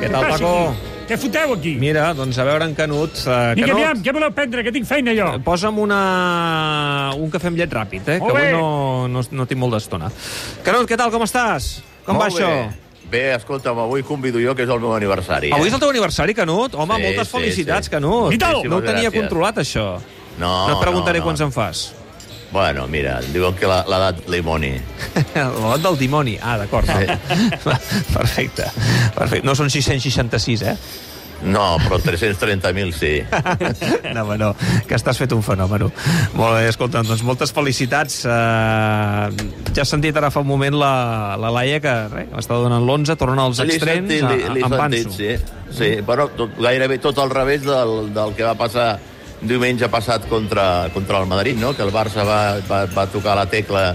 Què tal, Paco? Què foteu aquí? Mira, doncs a veure en Canut. Uh, Vinga, Canut, aviam, què voleu prendre, que tinc feina jo? posa'm una... un cafè amb llet ràpid, eh? Molt que bé. avui no, no, no tinc molt d'estona. Canut, què tal, com estàs? Com va Molt això? Bé. Bé, escolta'm, avui convido jo, que és el meu aniversari. Avui eh? és el teu aniversari, Canut? Home, Sí, moltes sí, felicitats, sí. Canut. Tal. No ho tenia Gràcies. controlat, això. No, no et preguntaré no, no. quants en fas. Bueno, mira, diuen que la- l'edat limoni. L'edat del dimoni. Ah, d'acord. Sí. Perfecte. Perfecte. No són 666, eh? No, però 330.000 sí. No, home, no, que estàs fet un fenòmeno. Molt bé, escolta, doncs moltes felicitats. Uh, ja has sentit ara fa un moment la, la Laia, que res, està donant l'11, torna als extrems, li, li Ansu. sí. sí. Però tot, gairebé tot al revés del, del que va passar diumenge passat contra, contra el Madrid, no? que el Barça va, va, va tocar la tecla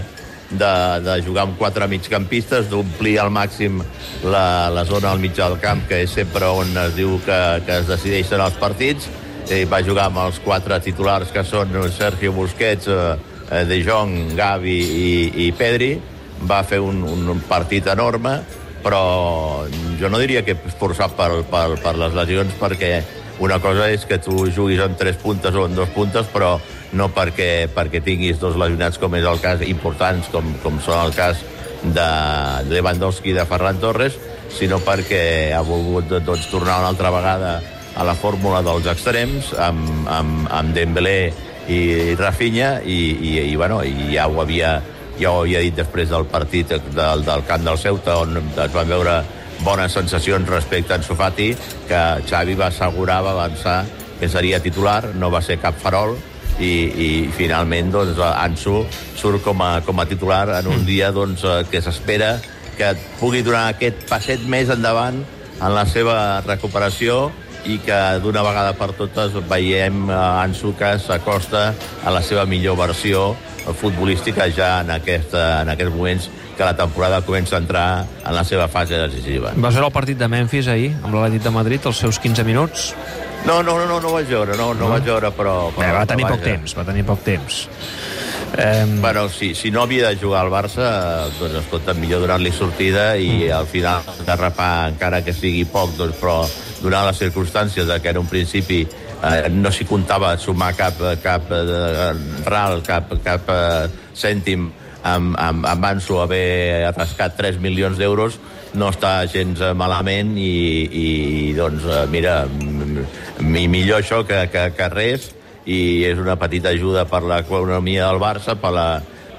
de, de jugar amb quatre migcampistes, d'omplir al màxim la, la zona al mig del camp, que és sempre on es diu que, que es decideixen els partits, i va jugar amb els quatre titulars que són Sergio Busquets, eh, De Jong, Gavi i, i Pedri, va fer un, un partit enorme, però jo no diria que forçat per, per, per les lesions, perquè una cosa és que tu juguis en tres puntes o en dos puntes, però no perquè, perquè tinguis dos lesionats, com és el cas, importants, com, com són el cas de Lewandowski i de Ferran Torres, sinó perquè ha volgut doncs, tornar una altra vegada a la fórmula dels extrems, amb, amb, amb Dembélé i Rafinha, i, i, i, bueno, i ja ho havia ja ho havia dit després del partit del, del camp del Ceuta, on es van veure bones sensacions respecte a Ansu Fati, que Xavi va assegurar, va avançar que seria titular, no va ser cap farol, i, i finalment doncs, Ansu surt com a, com a titular en un dia doncs, eh, que s'espera que pugui donar aquest passet més endavant en la seva recuperació i que d'una vegada per totes veiem eh, Ansu que s'acosta a la seva millor versió futbolística ja en, aquesta, en aquests moments que la temporada comença a entrar en la seva fase decisiva. Vas veure el partit de Memphis ahir, amb l'Atlètic de Madrid, els seus 15 minuts? No, no, no, no, no vaig veure, no, no, vaig veure, però... Bé, però va tenir poc temps, va tenir poc temps. Eh, Bueno, si, si no havia de jugar al Barça, doncs, escolta, millor donar-li sortida i al final derrapar, encara que sigui poc, doncs, però donar les circumstàncies de que en un principi eh, no s'hi comptava sumar cap, cap eh, ral, cap, cap eh, cèntim amb, amb, amb Ansu haver atascat 3 milions d'euros no està gens eh, malament i, i doncs, eh, mira, m- m- millor això que, que, que res i és una petita ajuda per l'economia del Barça, per la,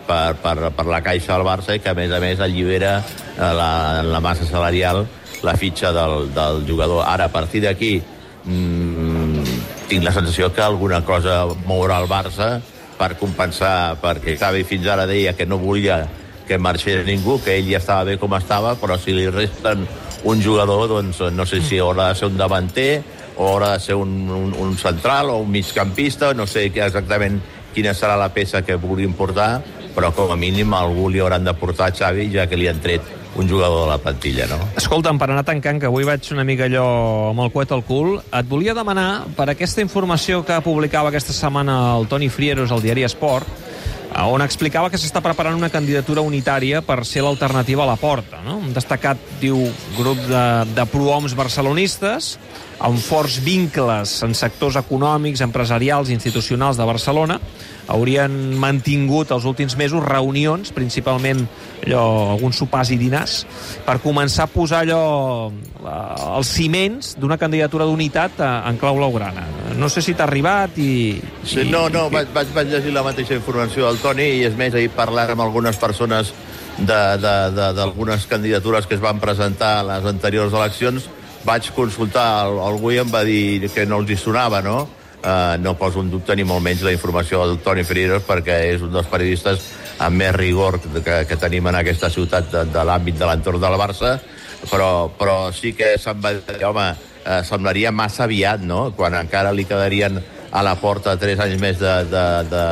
per, per, per la caixa del Barça i que a més a més allibera eh, la, la massa salarial la fitxa del, del jugador. Ara, a partir d'aquí, mmm, tinc la sensació que alguna cosa mourà el Barça per compensar, perquè Xavi fins ara deia que no volia que marxés ningú, que ell ja estava bé com estava, però si li resten un jugador, doncs no sé si haurà de ser un davanter o haurà de ser un, un, un central o un migcampista, no sé exactament quina serà la peça que vulguin portar, però com a mínim algú li hauran de portar a Xavi, ja que li han tret un jugador de la plantilla, no? Escolta'm, per anar tancant, que avui vaig una mica allò amb el coet al cul, et volia demanar, per aquesta informació que publicava aquesta setmana el Toni Frieros al diari Esport, eh, on explicava que s'està preparant una candidatura unitària per ser l'alternativa a la porta. No? Un destacat, diu, grup de, de prohoms barcelonistes, amb forts vincles en sectors econòmics, empresarials institucionals de Barcelona, haurien mantingut els últims mesos reunions, principalment allò, alguns sopars i dinars, per començar a posar allò, la, els ciments d'una candidatura d'unitat eh, en clau blaugrana. No sé si t'ha arribat i... Sí, i no, no, i- vaig, vaig, vaig llegir la mateixa informació del Toni i és més, ahir parlar amb algunes persones de- de- de- d'algunes candidatures que es van presentar a les anteriors eleccions vaig consultar al- algú i em va dir que no els hi sonava, no? Uh, no poso en dubte ni molt menys la informació del Toni Freiros perquè és un dels periodistes amb més rigor que, que tenim en aquesta ciutat de, de l'àmbit de l'entorn del Barça però, però sí que se'm va dir, home, eh, semblaria massa aviat, no?, quan encara li quedarien a la porta tres anys més de, de, de,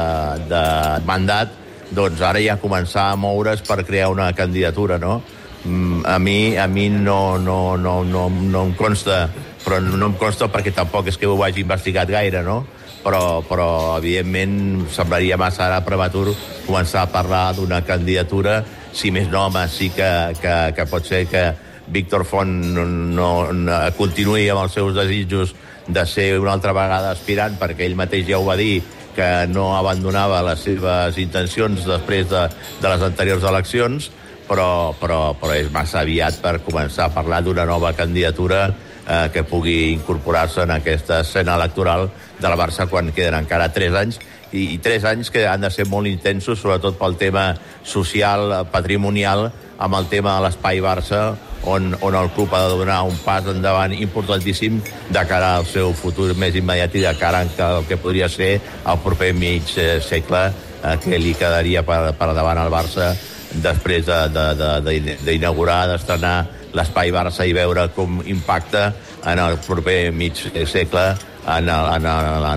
de mandat, doncs ara ja començar a moure's per crear una candidatura, no? Mm, A mi, a mi no, no, no, no, no em consta, però no, em consta perquè tampoc és que ho hagi investigat gaire, no? Però, però evidentment, semblaria massa ara prematur començar a parlar d'una candidatura, si més no, home, sí que, que, que pot ser que Víctor Font no, no, no continuï amb els seus desitjos de ser una altra vegada aspirant, perquè ell mateix ja ho va dir, que no abandonava les seves intencions després de, de les anteriors eleccions, però, però, però és massa aviat per començar a parlar d'una nova candidatura eh, que pugui incorporar-se en aquesta escena electoral la Barça quan queden encara 3 anys. I, i 3 anys que han de ser molt intensos, sobretot pel tema social, patrimonial, amb el tema de l'espai Barça, on, on el club ha de donar un pas endavant importantíssim de cara al seu futur més immediat i de cara al que podria ser el proper mig eh, segle eh, que li quedaria per, per davant al Barça després d'inaugurar, de, de, de, d'estrenar l'espai Barça i veure com impacta en el proper mig segle en,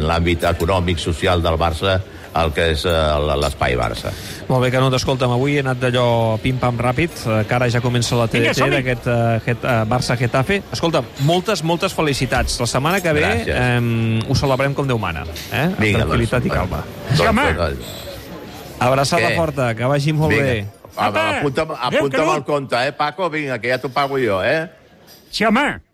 l'àmbit econòmic, social del Barça el que és eh, l'espai Barça. Molt bé, Canut, escolta'm, avui he anat d'allò pim-pam ràpid, eh, que ara ja comença la TDT d'aquest uh, Barça-Getafe. Escolta, moltes, moltes felicitats. La setmana que ve eh, ho celebrem com Déu mana. Eh? Vinga, tranquil·litat doncs, i calma. Home! Abraçada Què? forta, que vagi molt Vinga. bé. Apunta'm, apunta'm el compte, eh, Paco? Vinga, que ja t'ho pago jo, eh? Sí, home.